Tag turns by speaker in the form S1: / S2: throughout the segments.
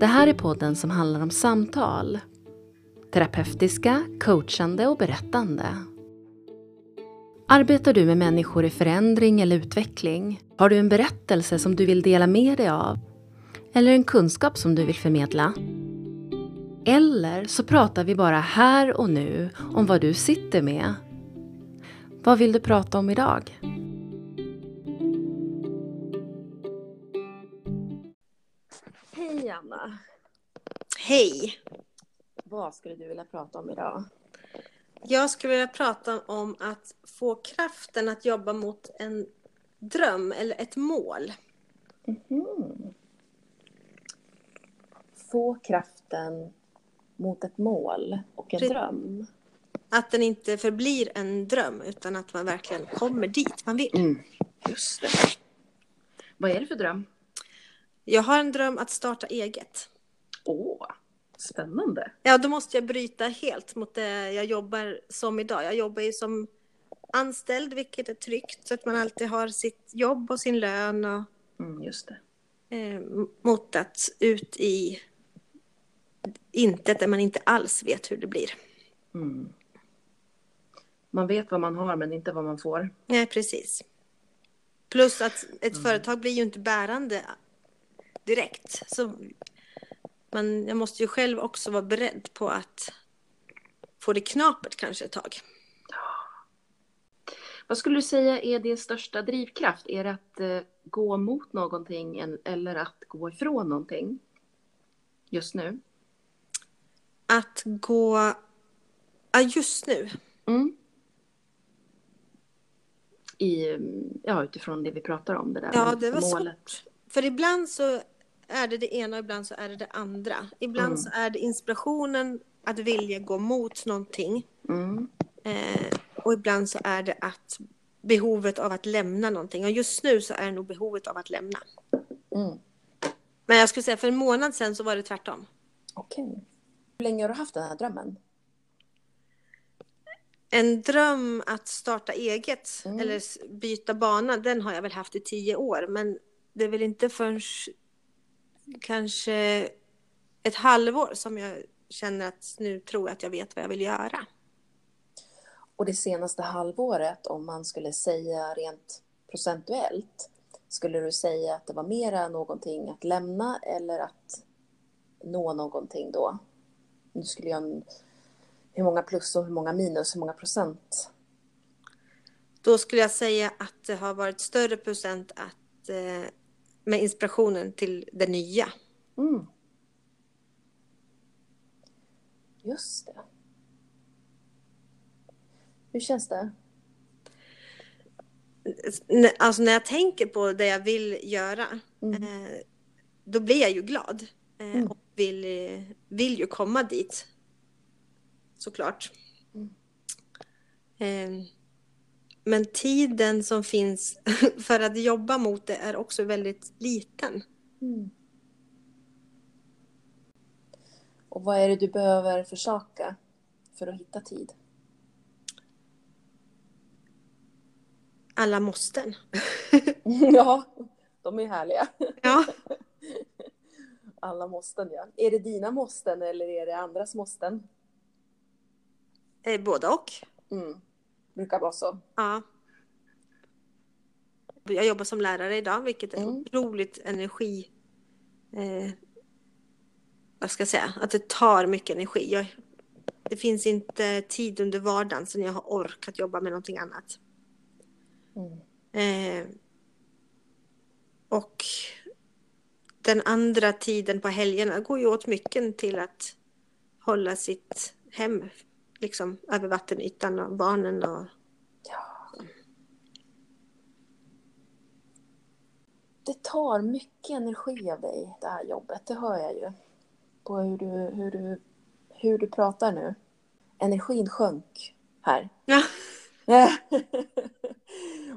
S1: Det här är podden som handlar om samtal. Terapeutiska, coachande och berättande. Arbetar du med människor i förändring eller utveckling? Har du en berättelse som du vill dela med dig av? Eller en kunskap som du vill förmedla? Eller så pratar vi bara här och nu om vad du sitter med. Vad vill du prata om idag? Anna!
S2: Hej!
S1: Vad skulle du vilja prata om idag?
S2: Jag skulle vilja prata om att få kraften att jobba mot en dröm eller ett mål.
S1: Mhm. Få kraften mot ett mål och en
S2: Pre-
S1: dröm.
S2: Att den inte förblir en dröm utan att man verkligen kommer dit man vill.
S1: Mm. Just det. Vad är det för dröm?
S2: Jag har en dröm att starta eget.
S1: Åh, spännande.
S2: Ja, då måste jag bryta helt mot det jag jobbar som idag. Jag jobbar ju som anställd, vilket är tryggt, så att man alltid har sitt jobb och sin lön och
S1: Mm, just det.
S2: eh, mot att ut i intet där man inte alls vet hur det blir.
S1: Mm. Man vet vad man har men inte vad man får.
S2: Nej, precis. Plus att ett företag blir ju inte bärande direkt. Så man, jag måste ju själv också vara beredd på att få det knapert kanske ett tag.
S1: Vad skulle du säga är din största drivkraft? Är det att eh, gå mot någonting eller att gå ifrån någonting? Just nu?
S2: Att gå... Ja, just nu.
S1: Mm. I, ja, utifrån det vi pratar om, det där
S2: Ja, det var
S1: målet.
S2: För ibland så är det det ena och ibland så är det det andra. Ibland
S1: Mm.
S2: så är det inspirationen att vilja gå mot någonting.
S1: Mm.
S2: Eh, och ibland så är det att behovet av att lämna någonting. Och just nu så är det nog behovet av att lämna.
S1: Mm.
S2: Men jag skulle säga för en månad sedan så var det tvärtom.
S1: Okej. Hur länge har du haft den här drömmen?
S2: En dröm att starta eget
S1: Mm.
S2: eller byta bana, den har jag väl haft i tio år. Men det är väl inte förrän kanske ett halvår som jag känner att nu tror jag att jag vet vad jag vill göra.
S1: Och det senaste halvåret, om man skulle säga rent procentuellt, skulle du säga att det var mera någonting att lämna eller att nå någonting då? Du skulle en, hur många plus och hur många minus, hur många procent?
S2: Då skulle jag säga att det har varit större procent att, eh, med inspirationen till det nya.
S1: Mm. Just det. Hur känns det?
S2: Alltså när jag tänker på det jag vill göra,
S1: Mm.
S2: eh, då blir jag ju glad. Eh,
S1: Mm.
S2: Och vill, vill ju komma dit. Såklart.
S1: Mm.
S2: Men tiden som finns för att jobba mot det är också väldigt liten.
S1: Mm. Och vad är det du behöver försaka för att hitta tid?
S2: Alla måsten.
S1: ja, de är härliga.
S2: Ja.
S1: Alla måsten, ja. Är det dina måsten eller är det andras måsten?
S2: Eh, Båda och.
S1: Mm. Brukar vara så.
S2: Ja. Jag jobbar som lärare idag, vilket är
S1: Mm.
S2: otroligt energi... Eh, vad ska jag säga? Att det tar mycket energi. Jag, det finns inte tid under vardagen sen jag har ork att jobba med någonting annat.
S1: Mm.
S2: Eh, och den andra tiden på helgerna går ju åt mycket till att hålla sitt hem liksom över vattenytan och barnen och
S1: Ja. Det tar mycket energi av dig, det här jobbet. Det hör jag ju. På hur du, hur du, hur du pratar nu. Energin sjönk här.
S2: Ja.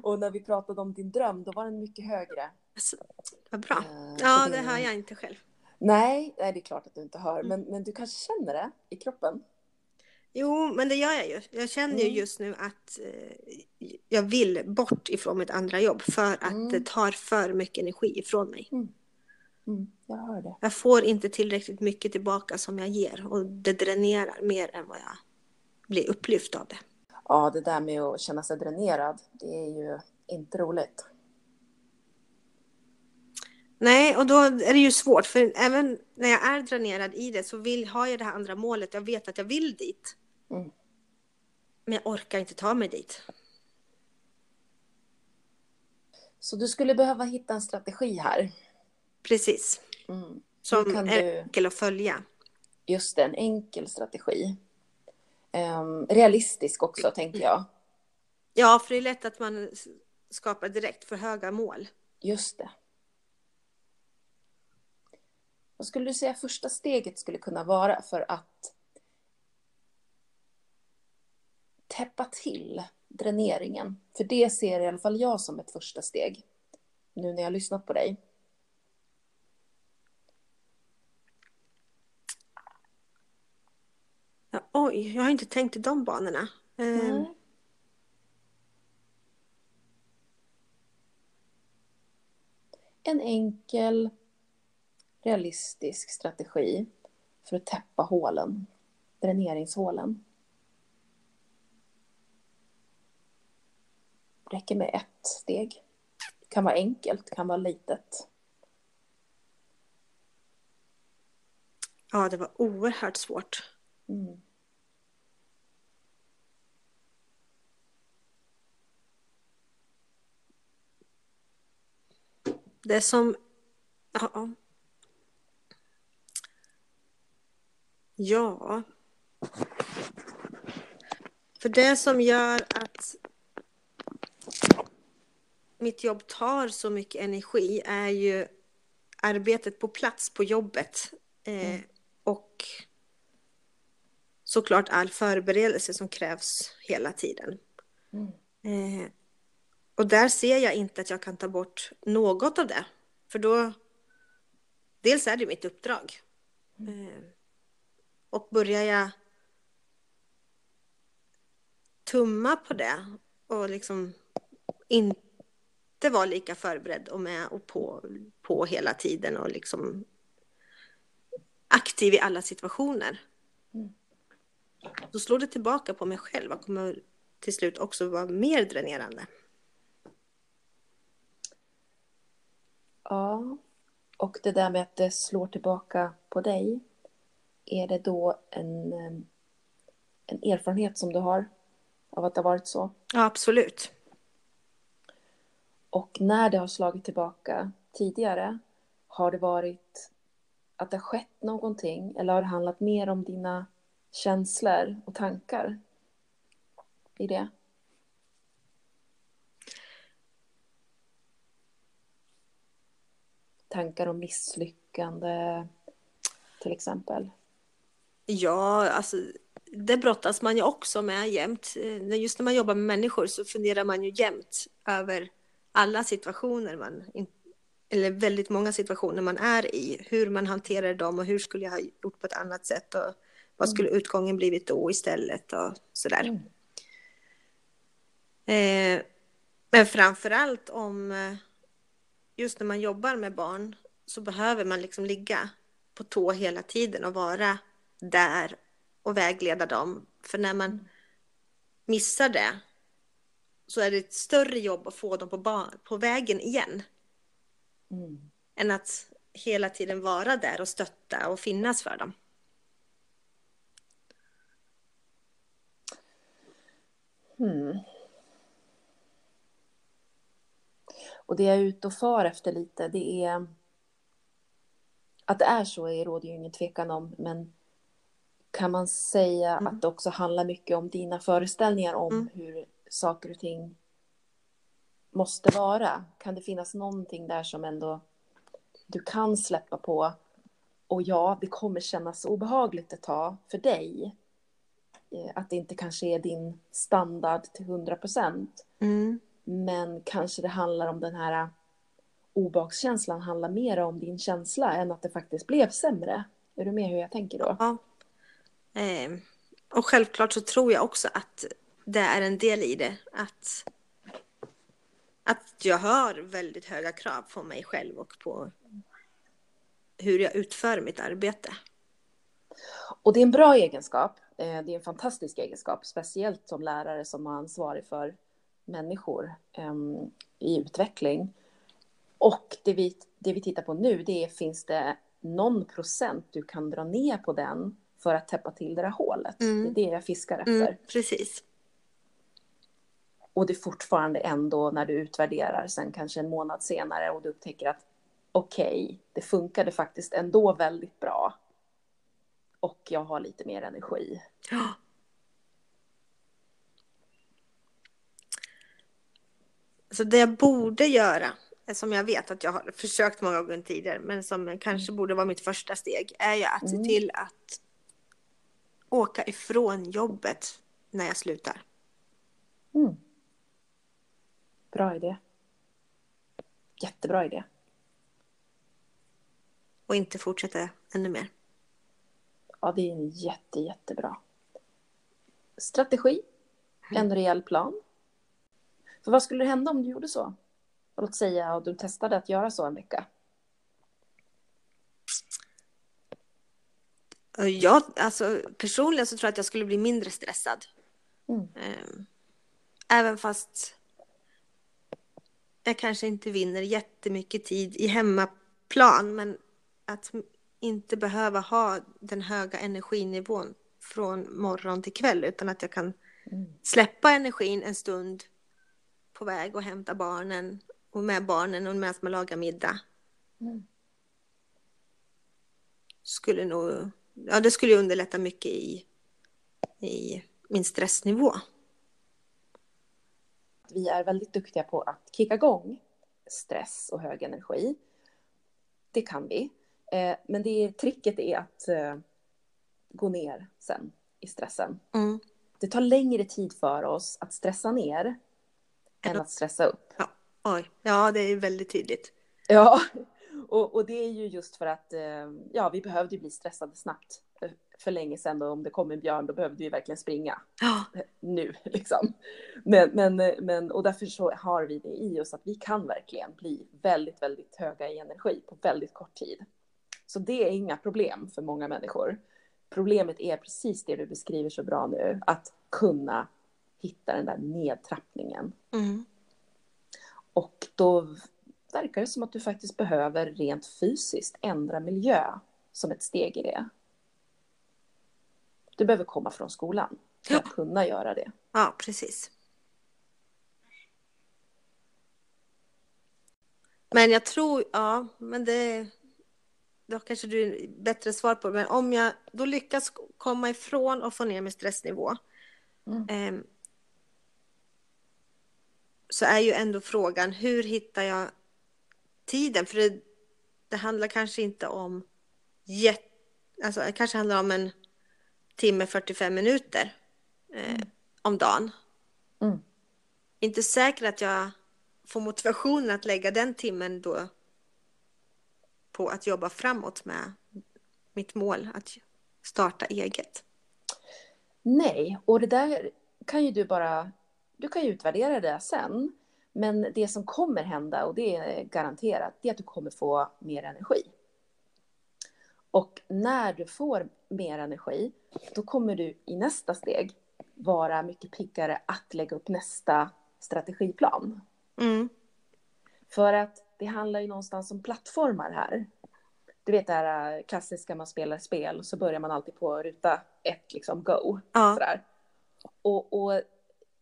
S1: Och när vi pratade om din dröm, då var den mycket högre.
S2: Alltså, vad bra.
S1: Eh,
S2: Ja, det hör jag inte själv.
S1: Nej, nej, det är klart att du inte hör.
S2: Mm.
S1: Men, men du kanske känner det i kroppen?
S2: Jo, men det gör jag ju. Jag känner ju
S1: Mm.
S2: just nu att eh, jag vill bort ifrån mitt andra jobb för att
S1: Mm.
S2: det tar för mycket energi ifrån mig.
S1: Mm, jag hör det.
S2: Jag får inte tillräckligt mycket tillbaka som jag ger och det dränerar mer än vad jag blir upplyft av det.
S1: Ja, det där med att känna sig dränerad, det är ju inte roligt.
S2: Nej, och då är det ju svårt, för även när jag är dränerad i det så vill, har jag det här andra målet. Jag vet att jag vill dit.
S1: Mm.
S2: Men jag orkar inte ta mig dit.
S1: Så du skulle behöva hitta en strategi här.
S2: Precis.
S1: Mm.
S2: Som
S1: kan
S2: är
S1: du-
S2: enkel att följa.
S1: Just det, en enkel strategi. Ehm, realistisk också, tänker jag.
S2: Ja, för det är lätt att man skapar direkt för höga mål.
S1: Just det. Vad skulle du säga första steget skulle kunna vara för att täppa till dräneringen? För det ser i alla fall jag som ett första steg. Nu när jag har lyssnat på dig.
S2: Ja, oj, jag har inte tänkt i de banorna.
S1: Nej. En enkel, realistisk strategi för att täppa hålen, dräneringshålen. Räcker med ett steg. Kan vara enkelt, kan vara litet.
S2: Ja, det var oerhört svårt.
S1: Mm.
S2: Det som... Ja. Ja. För det som gör att mitt jobb tar så mycket energi är ju arbetet på plats på jobbet. Eh, och såklart all förberedelse som krävs hela tiden.
S1: Mm.
S2: Eh, och där ser jag inte att jag kan ta bort något av det. För då, dels är det mitt uppdrag. Eh, och börjar jag tumma på det och liksom inte vara lika förberedd och med och på, på hela tiden och liksom aktiv i alla situationer.
S1: Mm.
S2: Då slår det tillbaka på mig själv och kommer till slut också vara mer dränerande.
S1: Ja, och det där med att det slår tillbaka på dig. Är det då en, eh, en erfarenhet som du har av att det har varit så?
S2: Ja, absolut.
S1: Och när det har slagit tillbaka tidigare, har det varit att det har skett någonting eller har det handlat mer om dina känslor och tankar i det? Tankar om misslyckande, till exempel.
S2: Ja, alltså det brottas man ju också med jämt. Eh, just när man jobbar med människor så funderar man ju jämt över alla situationer man, eller väldigt många situationer man är i. Hur man hanterar dem och hur skulle jag ha gjort på ett annat sätt och vad skulle utgången blivit då istället och sådär.
S1: Mm.
S2: Eh, men framför allt om eh, just när man jobbar med barn så behöver man liksom ligga på tå hela tiden och vara där och vägleda dem. För när man missar det så är det ett större jobb att få dem på, på vägen igen
S1: Mm.
S2: än att hela tiden vara där och stötta och finnas för dem.
S1: Hmm. Och det jag är ute och far efter lite, det är att det är så är råder ju ingen tvekan om, men kan man säga
S2: Mm.
S1: att det också handlar mycket om dina föreställningar om
S2: Mm.
S1: hur saker och ting måste vara? Kan det finnas någonting där som ändå du kan släppa på? Och ja, det kommer kännas obehagligt ett tag för dig. Eh, Att det inte kanske är din standard till 100 procent.
S2: Mm.
S1: Men kanske det handlar om den här obehagskänslan handlar mer om din känsla än att det faktiskt blev sämre. Är du med hur jag tänker då?
S2: Ja. Eh, och självklart så tror jag också att det är en del i det. Att, att jag har väldigt höga krav på mig själv och på hur jag utför mitt arbete.
S1: Och det är en bra egenskap. Eh, det är en fantastisk egenskap, speciellt som lärare som är ansvarig för människor um, i utveckling. Och det vi, det vi tittar på nu, det är finns det någon procent du kan dra ner på den för att täppa till det där hålet. Mm. Det är det jag fiskar efter. Mm,
S2: precis.
S1: Och det fortfarande ändå när du utvärderar sen kanske en månad senare och du upptäcker att okej, okay, det funkade faktiskt ändå väldigt bra. Och jag har lite mer energi.
S2: Så det jag borde göra, som jag vet att jag har försökt många gånger tidigare, men som kanske mm. borde vara mitt första steg, är ju att mm. se till att åka ifrån jobbet när jag slutar.
S1: Mm. Bra idé. Jättebra idé.
S2: Och inte fortsätta ännu mer.
S1: Ja, det är en jätte, jättebra strategi. En mm. rejäl plan. För vad skulle hända om du gjorde så? Låt säga att du testade att göra så en vecka.
S2: Ja, alltså personligen så tror jag att jag skulle bli mindre stressad. Mm. Ehm, även fast jag kanske inte vinner jättemycket tid i hemmaplan, men att inte behöva ha den höga energinivån från morgon till kväll, utan att jag kan mm. släppa energin en stund på väg och hämta barnen och med barnen och medan man lagar middag. Mm. Skulle nog, ja det skulle underlätta mycket i, i min stressnivå.
S1: Vi är väldigt duktiga på att kicka igång stress och hög energi. Det kan vi. Eh, men det tricket är att eh, gå ner sen i stressen. Mm. Det tar längre tid för oss att stressa ner än att stressa upp.
S2: Ja, Oj. ja det är väldigt tydligt.
S1: Ja, och, och det är ju just för att eh, ja, vi behövde bli stressade snabbt för länge sedan och om det kom en björn då behövde vi verkligen springa. Ja. Nu liksom. Men, men, men, och därför så har vi det i oss att vi kan verkligen bli väldigt, väldigt höga i energi på väldigt kort tid. Så det är inga problem för många människor. Problemet är precis det du beskriver så bra nu, att kunna hitta den där nedtrappningen. Mm. Och då verkar det som att du faktiskt behöver rent fysiskt ändra miljö som ett steg i det. Du behöver komma från skolan för att kunna göra det.
S2: Ja, precis. Men jag tror, ja, men det, då kanske du är bättre svar på det. Men om jag då lyckas komma ifrån och få ner min stressnivå. Mm. Eh, så är ju ändå frågan, hur hittar jag tiden? För det, det handlar kanske inte om jätte, alltså det kanske handlar om en timme 45 minuter eh, mm. om dagen. Mm. Inte säkert att jag får motivationen att lägga den timmen då på att jobba framåt med mitt mål att starta eget?
S1: Nej, och det där kan ju du bara, du kan ju utvärdera det sen. Men det som kommer hända, och det är garanterat, det är att du kommer få mer energi. Och när du får mer energi, då kommer du i nästa steg vara mycket piggare att lägga upp nästa strategiplan. Mm. För att det handlar ju någonstans om plattformar här. Du vet det här äh, klassiska, man spelar spel och så börjar man alltid på ruta ett, liksom go. Ja. Sådär. Och, och,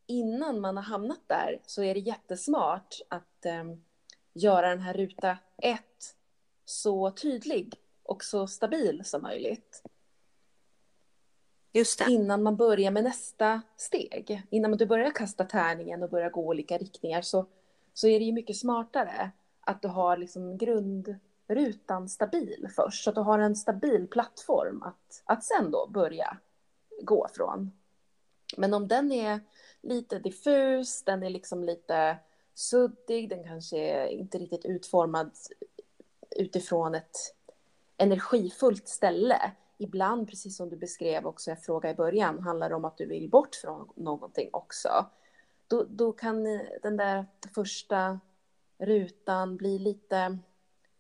S1: innan man har hamnat där så är det jättesmart att um, göra den här ruta ett så tydlig och så stabil som möjligt.
S2: Just det.
S1: Innan man börjar med nästa steg. Innan du börjar kasta tärningen och börjar gå olika riktningar så, så är det ju mycket smartare att du har liksom grundrutan stabil först. Så att du har en stabil plattform att, att sen då börja gå från. Men om den är lite diffus, den är liksom lite suddig, den kanske är inte riktigt utformad utifrån ett energifullt ställe. Ibland, precis som du beskrev också, jag frågade i början, handlar det om att du vill bort från någonting också. Då, då kan den där första rutan blir lite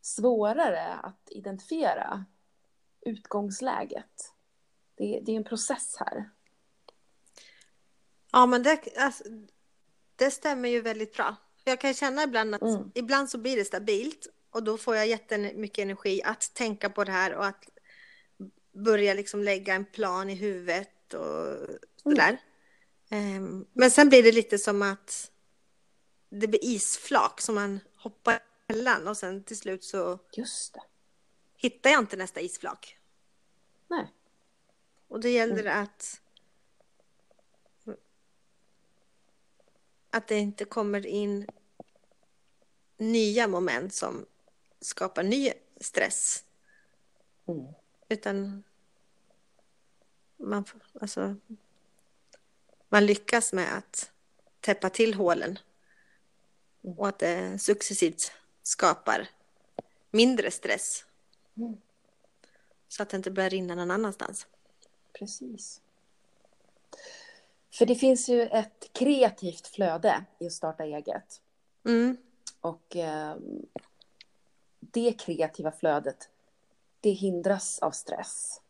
S1: svårare att identifiera utgångsläget. Det, det är en process här.
S2: Ja, men det, alltså, det stämmer ju väldigt bra. Jag kan känna ibland att mm. ibland så blir det stabilt och då får jag jättemycket energi att tänka på det här och att börja liksom lägga en plan i huvudet och sådär. Mm. Men sen blir det lite som att det blir isflak som man hoppar emellan och sen till slut så
S1: Just det.
S2: hittar jag inte nästa isflak.
S1: Nej.
S2: Och då gäller det att att det inte kommer in nya moment som skapar ny stress. Mm. Utan man, alltså, man lyckas med att täppa till hålen. Mm. Och att det successivt skapar mindre stress. Mm. Så att det inte börjar rinna någon annanstans.
S1: Precis. För det finns ju ett kreativt flöde i att starta eget. Mm. Och eh, det kreativa flödet, det hindras av stress.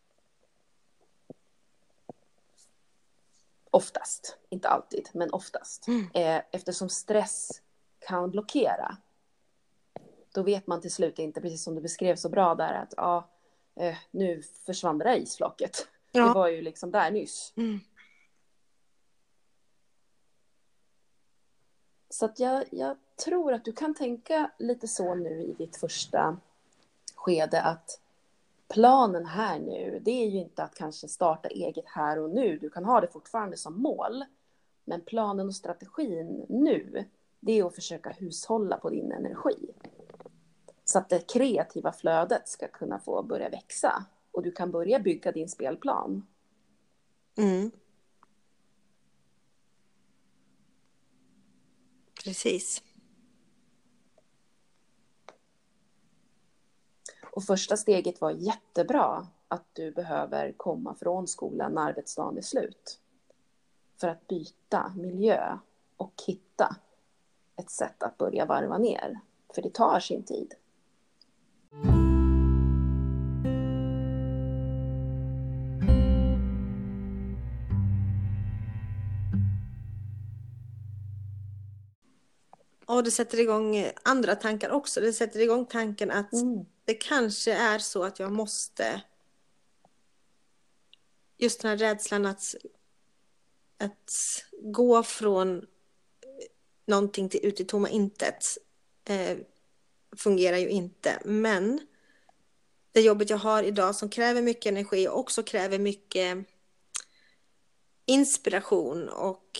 S1: Oftast, inte alltid, men oftast. Mm. Eh, eftersom stress kan blockera. Då vet man till slut inte, precis som du beskrev så bra där, att ja, eh, nu försvann det där isflaket. Ja. Det var ju liksom där nyss. Mm. Så att jag, jag tror att du kan tänka lite så nu i ditt första skede att planen här nu, det är ju inte att kanske starta eget här och nu. Du kan ha det fortfarande som mål. Men planen och strategin nu, det är att försöka hushålla på din energi. Så att det kreativa flödet ska kunna få börja växa och du kan börja bygga din spelplan. Mm.
S2: Precis.
S1: Och första steget var jättebra att du behöver komma från skolan när arbetsdagen är slut. För att byta miljö och hitta ett sätt att börja varva ner. För det tar sin tid.
S2: Och det sätter igång andra tankar också. Det sätter igång tanken att mm. det kanske är så att jag måste... Just den här rädslan att, att gå från någonting till, ut i tomma intet eh, fungerar ju inte. Men det jobbet jag har idag som kräver mycket energi och också kräver mycket inspiration och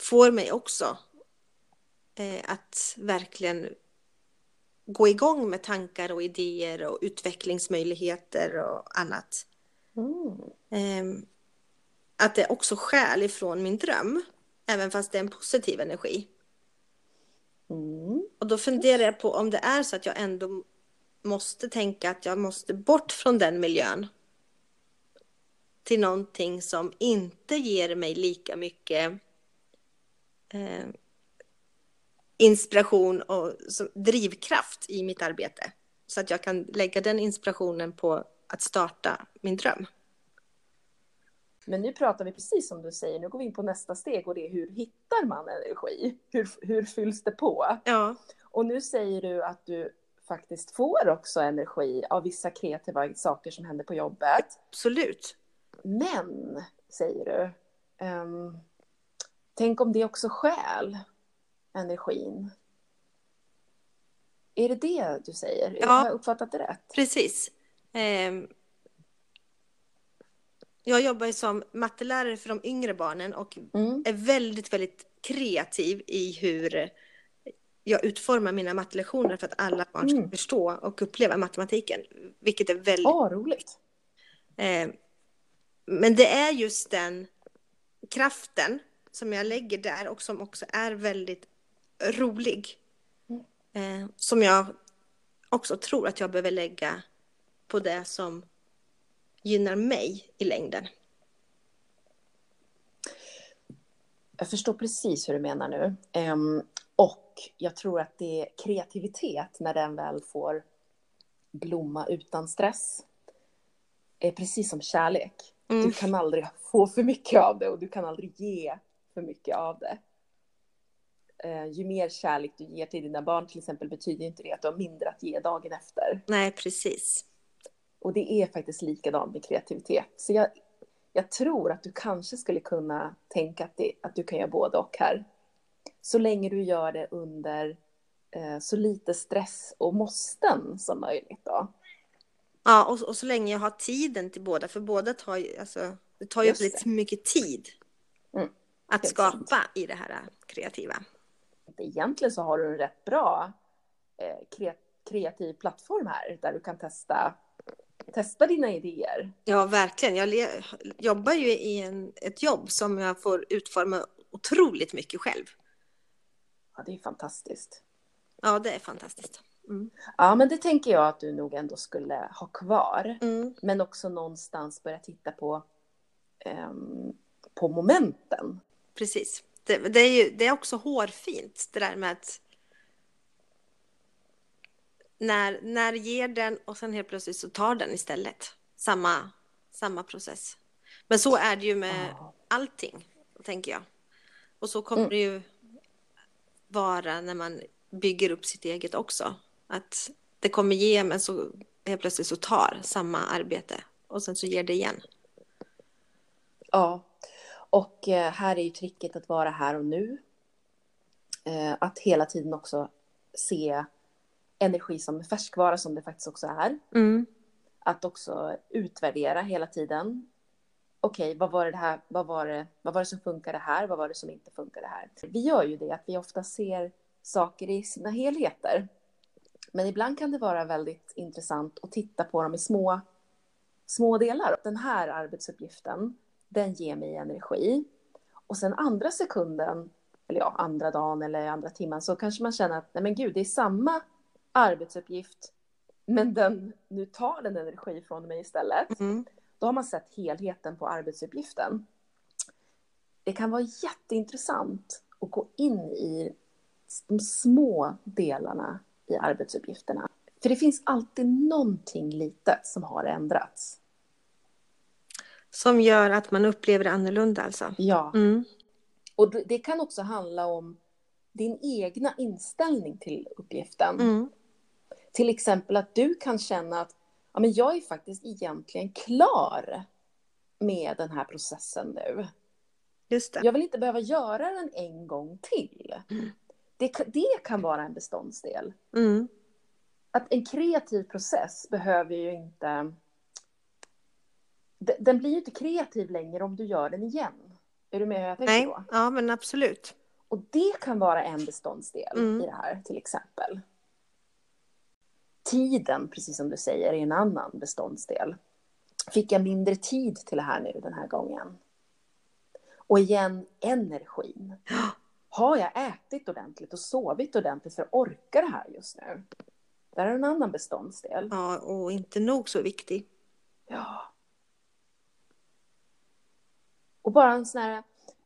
S2: får mig också att verkligen gå igång med tankar och idéer och utvecklingsmöjligheter och annat. Mm. Eh, att det också skäl ifrån min dröm, även fast det är en positiv energi. Mm. Och då funderar jag på om det är så att jag ändå måste tänka att jag måste bort från den miljön till någonting som inte ger mig lika mycket eh, inspiration och drivkraft i mitt arbete. Så att jag kan lägga den inspirationen på att starta min dröm.
S1: Men nu pratar vi precis som du säger, nu går vi in på nästa steg och det är hur hittar man energi? Hur, hur fylls det på?
S2: Ja.
S1: Och nu säger du att du faktiskt får också energi av vissa kreativa saker som händer på jobbet.
S2: Absolut.
S1: Men, säger du, um, tänk om det också skäl energin. Är det det du säger? Ja, Har jag uppfattat det rätt?
S2: Precis. Eh, jag jobbar som mattelärare för de yngre barnen och mm. är väldigt, väldigt kreativ i hur jag utformar mina mattelektioner för att alla barn ska mm. förstå och uppleva matematiken. Vilket är väldigt...
S1: Oh, roligt.
S2: Eh, men det är just den kraften som jag lägger där och som också är väldigt rolig. Eh, som jag också tror att jag behöver lägga på det som gynnar mig i längden.
S1: Jag förstår precis hur du menar nu. Um, och jag tror att det är kreativitet när den väl får blomma utan stress. Är precis som kärlek.
S2: Mm.
S1: Du kan aldrig få för mycket av det och du kan aldrig ge för mycket av det. Eh, ju mer kärlek du ger till dina barn till exempel betyder inte det att du har mindre att ge dagen efter.
S2: Nej, precis.
S1: Och det är faktiskt likadant med kreativitet. Så jag, jag tror att du kanske skulle kunna tänka att, det, att du kan göra både och här. Så länge du gör det under eh, så lite stress och måsten som möjligt då.
S2: Ja, och, och så länge jag har tiden till båda, för båda tar ju, alltså, det tar ju
S1: Just
S2: väldigt
S1: det.
S2: mycket tid
S1: Mm,
S2: att skapa
S1: sant.
S2: i det här äh, kreativa.
S1: Egentligen så har du en rätt bra eh, kre, kreativ plattform här där du kan testa, testa dina idéer.
S2: Ja, verkligen. Jag jobbar ju i en, ett jobb som jag får utforma otroligt mycket själv.
S1: Ja, det är fantastiskt.
S2: Ja, det är fantastiskt. Mm.
S1: Ja, men det tänker jag att du nog ändå skulle ha kvar.
S2: Mm.
S1: Men också någonstans börja titta på, ehm, på momenten.
S2: Precis. Det, det, är ju, det är också hårfint det där med att när, när ger den och sen helt plötsligt så tar den istället samma, samma process. Men så är det ju med allting, tänker jag. Och så kommer
S1: Mm.
S2: det ju vara när man bygger upp sitt eget också. Att det kommer ge, men så helt plötsligt så tar samma arbete och sen så ger det igen.
S1: Ja, och eh, här är ju tricket att vara här och nu. Eh, Att hela tiden också se energi som färskvara som det faktiskt också är.
S2: Mm.
S1: Att också utvärdera hela tiden. Okej, vad var det här? Vad var det, vad var det som funkade här? Vad var det som inte funkade här? Vi gör ju det att vi ofta ser saker i sina helheter. Men ibland kan det vara väldigt intressant att titta på dem i små, små delar. Den här arbetsuppgiften, den ger mig energi. Och sen andra sekunden, eller ja, andra dagen eller andra timmen, så kanske man känner att nej men gud, det är samma arbetsuppgift, men den, nu tar den energi från mig istället.
S2: Mm.
S1: Då har man sett helheten på arbetsuppgiften. Det kan vara jätteintressant att gå in i de små delarna i arbetsuppgifterna. För det finns alltid någonting litet som har ändrats.
S2: Som gör att man upplever det annorlunda alltså.
S1: Ja,
S2: Mm.
S1: och det- det kan också handla om din egna inställning till uppgiften.
S2: Mm.
S1: Till exempel att du kan känna att ja, men jag är faktiskt egentligen klar med den här processen nu.
S2: Just det.
S1: Jag vill inte behöva göra den en gång till. Det, kan- det kan vara en beståndsdel.
S2: Mm.
S1: Att en kreativ process behöver ju inte... de- Den blir ju inte kreativ längre om du gör den igen. Är du med hur jag tänker
S2: Nej,
S1: då?
S2: ja men absolut.
S1: Och det kan vara en beståndsdel
S2: Mm.
S1: i det här, till exempel. Tiden, precis som du säger, är en annan beståndsdel. Fick jag mindre tid till det här nu den här gången? Och igen, energin. Har jag ätit ordentligt och sovit ordentligt för att orka det här just nu? Där är en annan beståndsdel.
S2: Ja, och inte nog så viktig.
S1: Ja. Och bara en sån här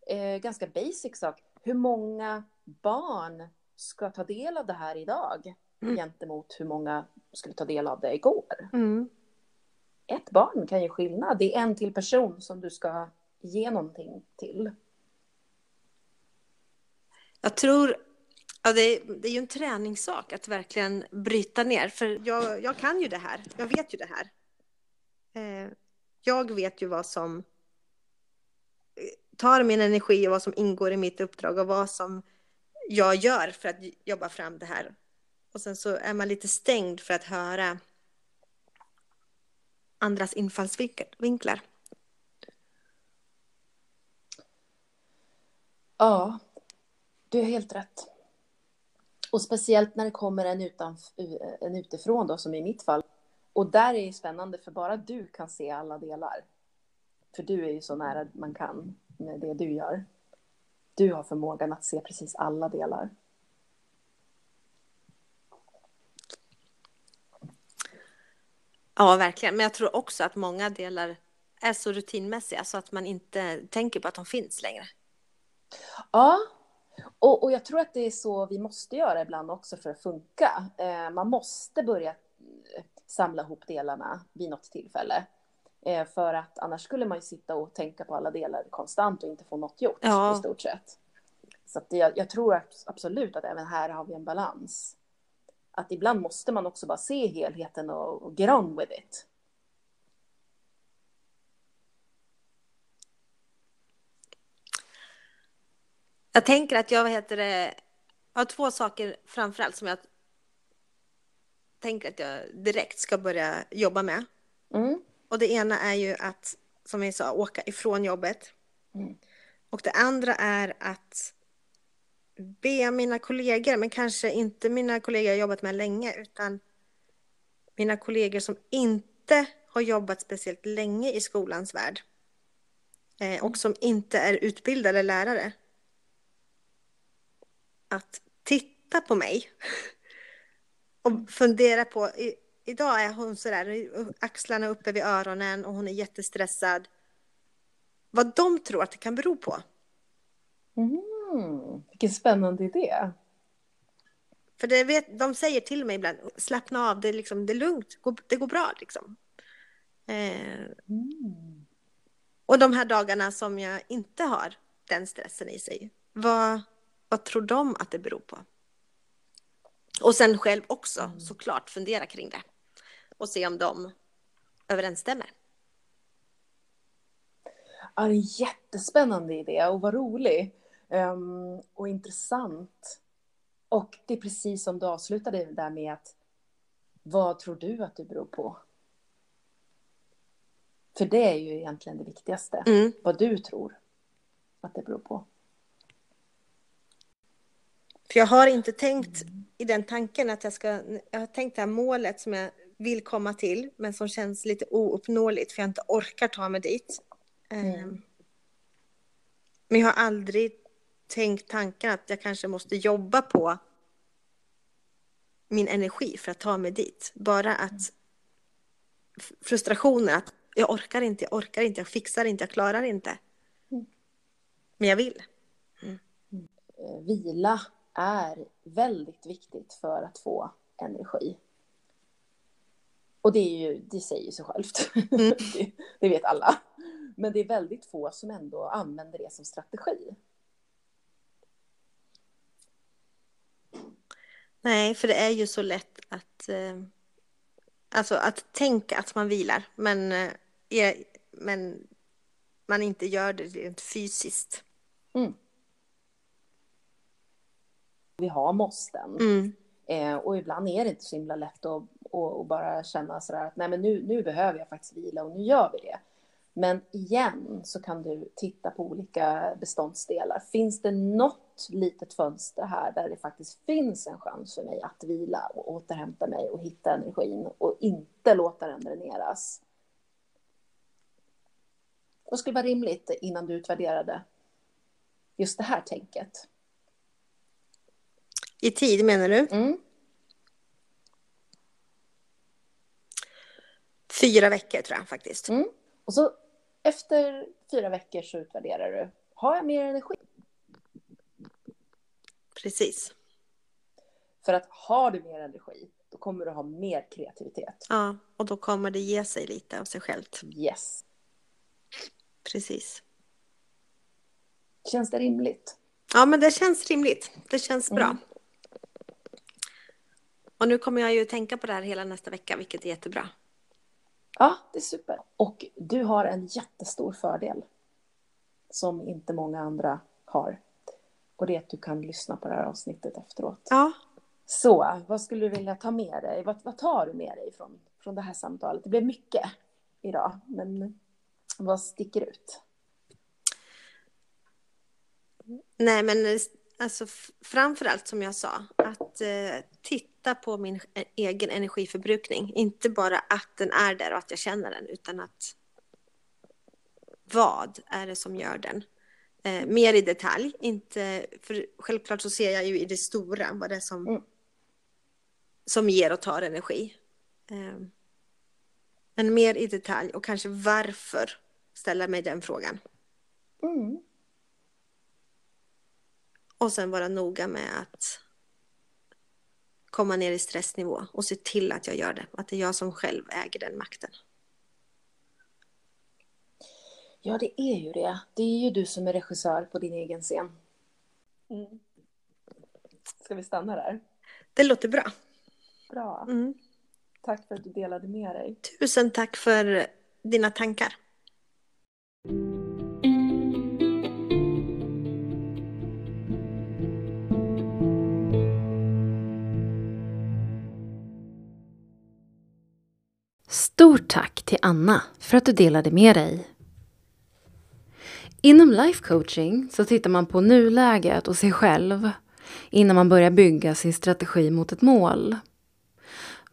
S1: eh, ganska basic sak. Hur många barn ska ta del av det här idag?
S2: Mm.
S1: Gentemot hur många skulle ta del av det igår?
S2: Mm.
S1: Ett barn kan ju skillnad. Det är en till person som du ska ge någonting till.
S2: Jag tror, ja, det, är, det är ju en träningssak att verkligen bryta ner. För jag, jag kan ju det här, jag vet ju det här. Eh, jag vet ju vad som tar min energi och vad som ingår i mitt uppdrag och vad som jag gör för att jobba fram det här. Och sen så är man lite stängd för att höra andras infallsvinklar.
S1: Ja, du har helt rätt. Och speciellt när det kommer en, utan, en utifrån då, som i mitt fall. Och där är det spännande för bara du kan se alla delar. För du är ju så nära man kan med det du gör. Du har förmågan att se precis alla delar.
S2: Ja, verkligen. Men jag tror också att många delar är så rutinmässiga så att man inte tänker på att de finns längre.
S1: Ja, och, och jag tror att det är så vi måste göra ibland också för att funka. Eh, man måste börja... samla ihop delarna vid något tillfälle. Eh, för att annars skulle man ju sitta och tänka på alla delar konstant och inte få något gjort
S2: Ja.
S1: i stort sett. Så jag, jag tror abs- absolut att även här har vi en balans. Att ibland måste man också bara se helheten och, och get on with it.
S2: Jag tänker att jag, vad heter det, har två saker framförallt som jag tänker att jag direkt ska börja jobba med.
S1: Mm.
S2: Och det ena är ju att, som vi sa, åka ifrån jobbet.
S1: Mm.
S2: Och det andra är att be mina kollegor, men kanske inte mina kollegor jag jobbat med länge, utan mina kollegor som inte har jobbat speciellt länge i skolans värld. Eh, och som inte är utbildade lärare. Att titta på mig. Och fundera på, idag är hon sådär, axlarna uppe vid öronen och hon är jättestressad. Vad de tror att det kan bero på.
S1: Mm. Vilken spännande idé.
S2: För det vet, de säger till mig ibland, slappna av, det är, liksom, det är lugnt, det går, bra liksom. Eh,
S1: Mm.
S2: och de här dagarna som jag inte har den stressen i sig, vad, vad tror de att det beror på? Och sen själv också såklart fundera kring det och se om de överensstämmer.
S1: Ja, det är en jättespännande idé och vad rolig. Ehm, och intressant. Och det är precis som du avslutade där med att vad tror du att det beror på? För det är ju egentligen det viktigaste.
S2: Mm.
S1: Vad du tror att det beror på.
S2: För jag har inte tänkt i den tanken att jag ska, jag har tänkt det här målet som jag vill komma till, men som känns lite ouppnåeligt för jag inte orkar ta mig dit.
S1: Mm.
S2: Men jag har aldrig tänkt tanken att jag kanske måste jobba på min energi för att ta mig dit. Bara att f- frustrationen att jag orkar inte, jag orkar inte, jag fixar inte, jag klarar inte.
S1: Mm.
S2: Men jag vill.
S1: Eh, Vila är väldigt viktigt för att få energi. Och det, är ju, det säger sig självt.
S2: Mm.
S1: det, det vet alla. Men det är väldigt få som ändå använder det som strategi.
S2: Nej, för det är ju så lätt att, eh, alltså att tänka att man vilar, men, eh, men man inte gör det rent fysiskt.
S1: Vi har måsten.
S2: Mm.
S1: Eh, och ibland är det inte så himla lätt att, att, att bara känna sådär att nej men nu, nu behöver jag faktiskt vila och nu gör vi det. Men igen så kan du titta på olika beståndsdelar. Finns det något litet fönster här där det faktiskt finns en chans för mig att vila och återhämta mig och hitta energin och inte låta den dräneras? Vad skulle vara rimligt innan du utvärderade just det här tänket?
S2: I tid menar du?
S1: Mm.
S2: Fyra veckor tror jag faktiskt.
S1: Mm. Och så efter fyra veckor så utvärderar du. Har jag mer energi?
S2: Precis.
S1: För att har du mer energi, då kommer du ha mer kreativitet.
S2: Ja, och då kommer det ge sig lite av sig självt.
S1: Yes.
S2: Precis.
S1: Känns det rimligt?
S2: Ja, men det känns rimligt. Det känns bra.
S1: Mm.
S2: Och nu kommer jag ju tänka på det här hela nästa vecka, vilket är jättebra.
S1: Ja, det är super. Och du har en jättestor fördel som inte många andra har. Och det är att du kan lyssna på det här avsnittet efteråt.
S2: Ja,
S1: Så, vad skulle du vilja ta med dig? Vad, vad tar du med dig från, från det här samtalet? Det blev mycket idag, men vad sticker ut?
S2: nej men alltså framförallt som jag sa, att eh, titta på min e- egen energiförbrukning. Inte bara att den är där och att jag känner den, utan att vad är det som gör den? Eh, mer i detalj, inte, för självklart så ser jag ju i det stora vad det är som,
S1: Mm.
S2: som ger och tar energi. Eh, men mer i detalj och kanske varför ställa mig den frågan.
S1: Mm.
S2: Och sen vara noga med att komma ner i stressnivå och se till att jag gör det. Att det är jag som själv äger den makten.
S1: Ja, det är ju det. Det är ju du som är regissör på din egen scen. Mm. Ska vi stanna där?
S2: Det låter bra.
S1: Bra. Mm. Tack för att du delade med dig.
S2: Tusen tack för dina tankar.
S1: Stort tack till Anna för att du delade med dig. Inom life coaching så tittar man på nuläget och sig själv innan man börjar bygga sin strategi mot ett mål.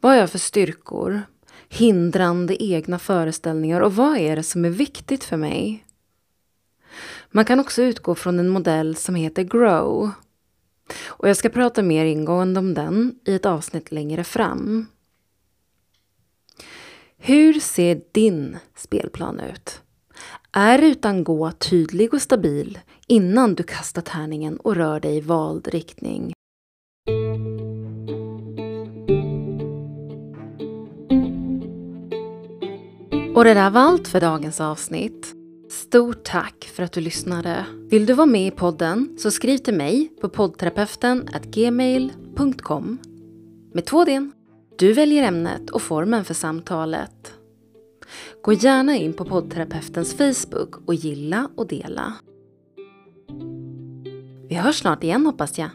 S1: Vad har jag för styrkor? Hindrande egna föreställningar och vad är det som är viktigt för mig? Man kan också utgå från en modell som heter GROW. Och jag ska prata mer ingående om den i ett avsnitt längre fram. Hur ser din spelplan ut? Är rutan gå tydlig och stabil innan du kastar tärningen och rör dig i vald riktning? Och det där var allt för dagens avsnitt. Stort tack för att du lyssnade. Vill du vara med i podden så skriv till mig på poddterapeuten gmail.com med två d du väljer ämnet och formen för samtalet. Gå gärna in på poddterapeutens Facebook och gilla och dela. Vi hörs snart igen hoppas jag.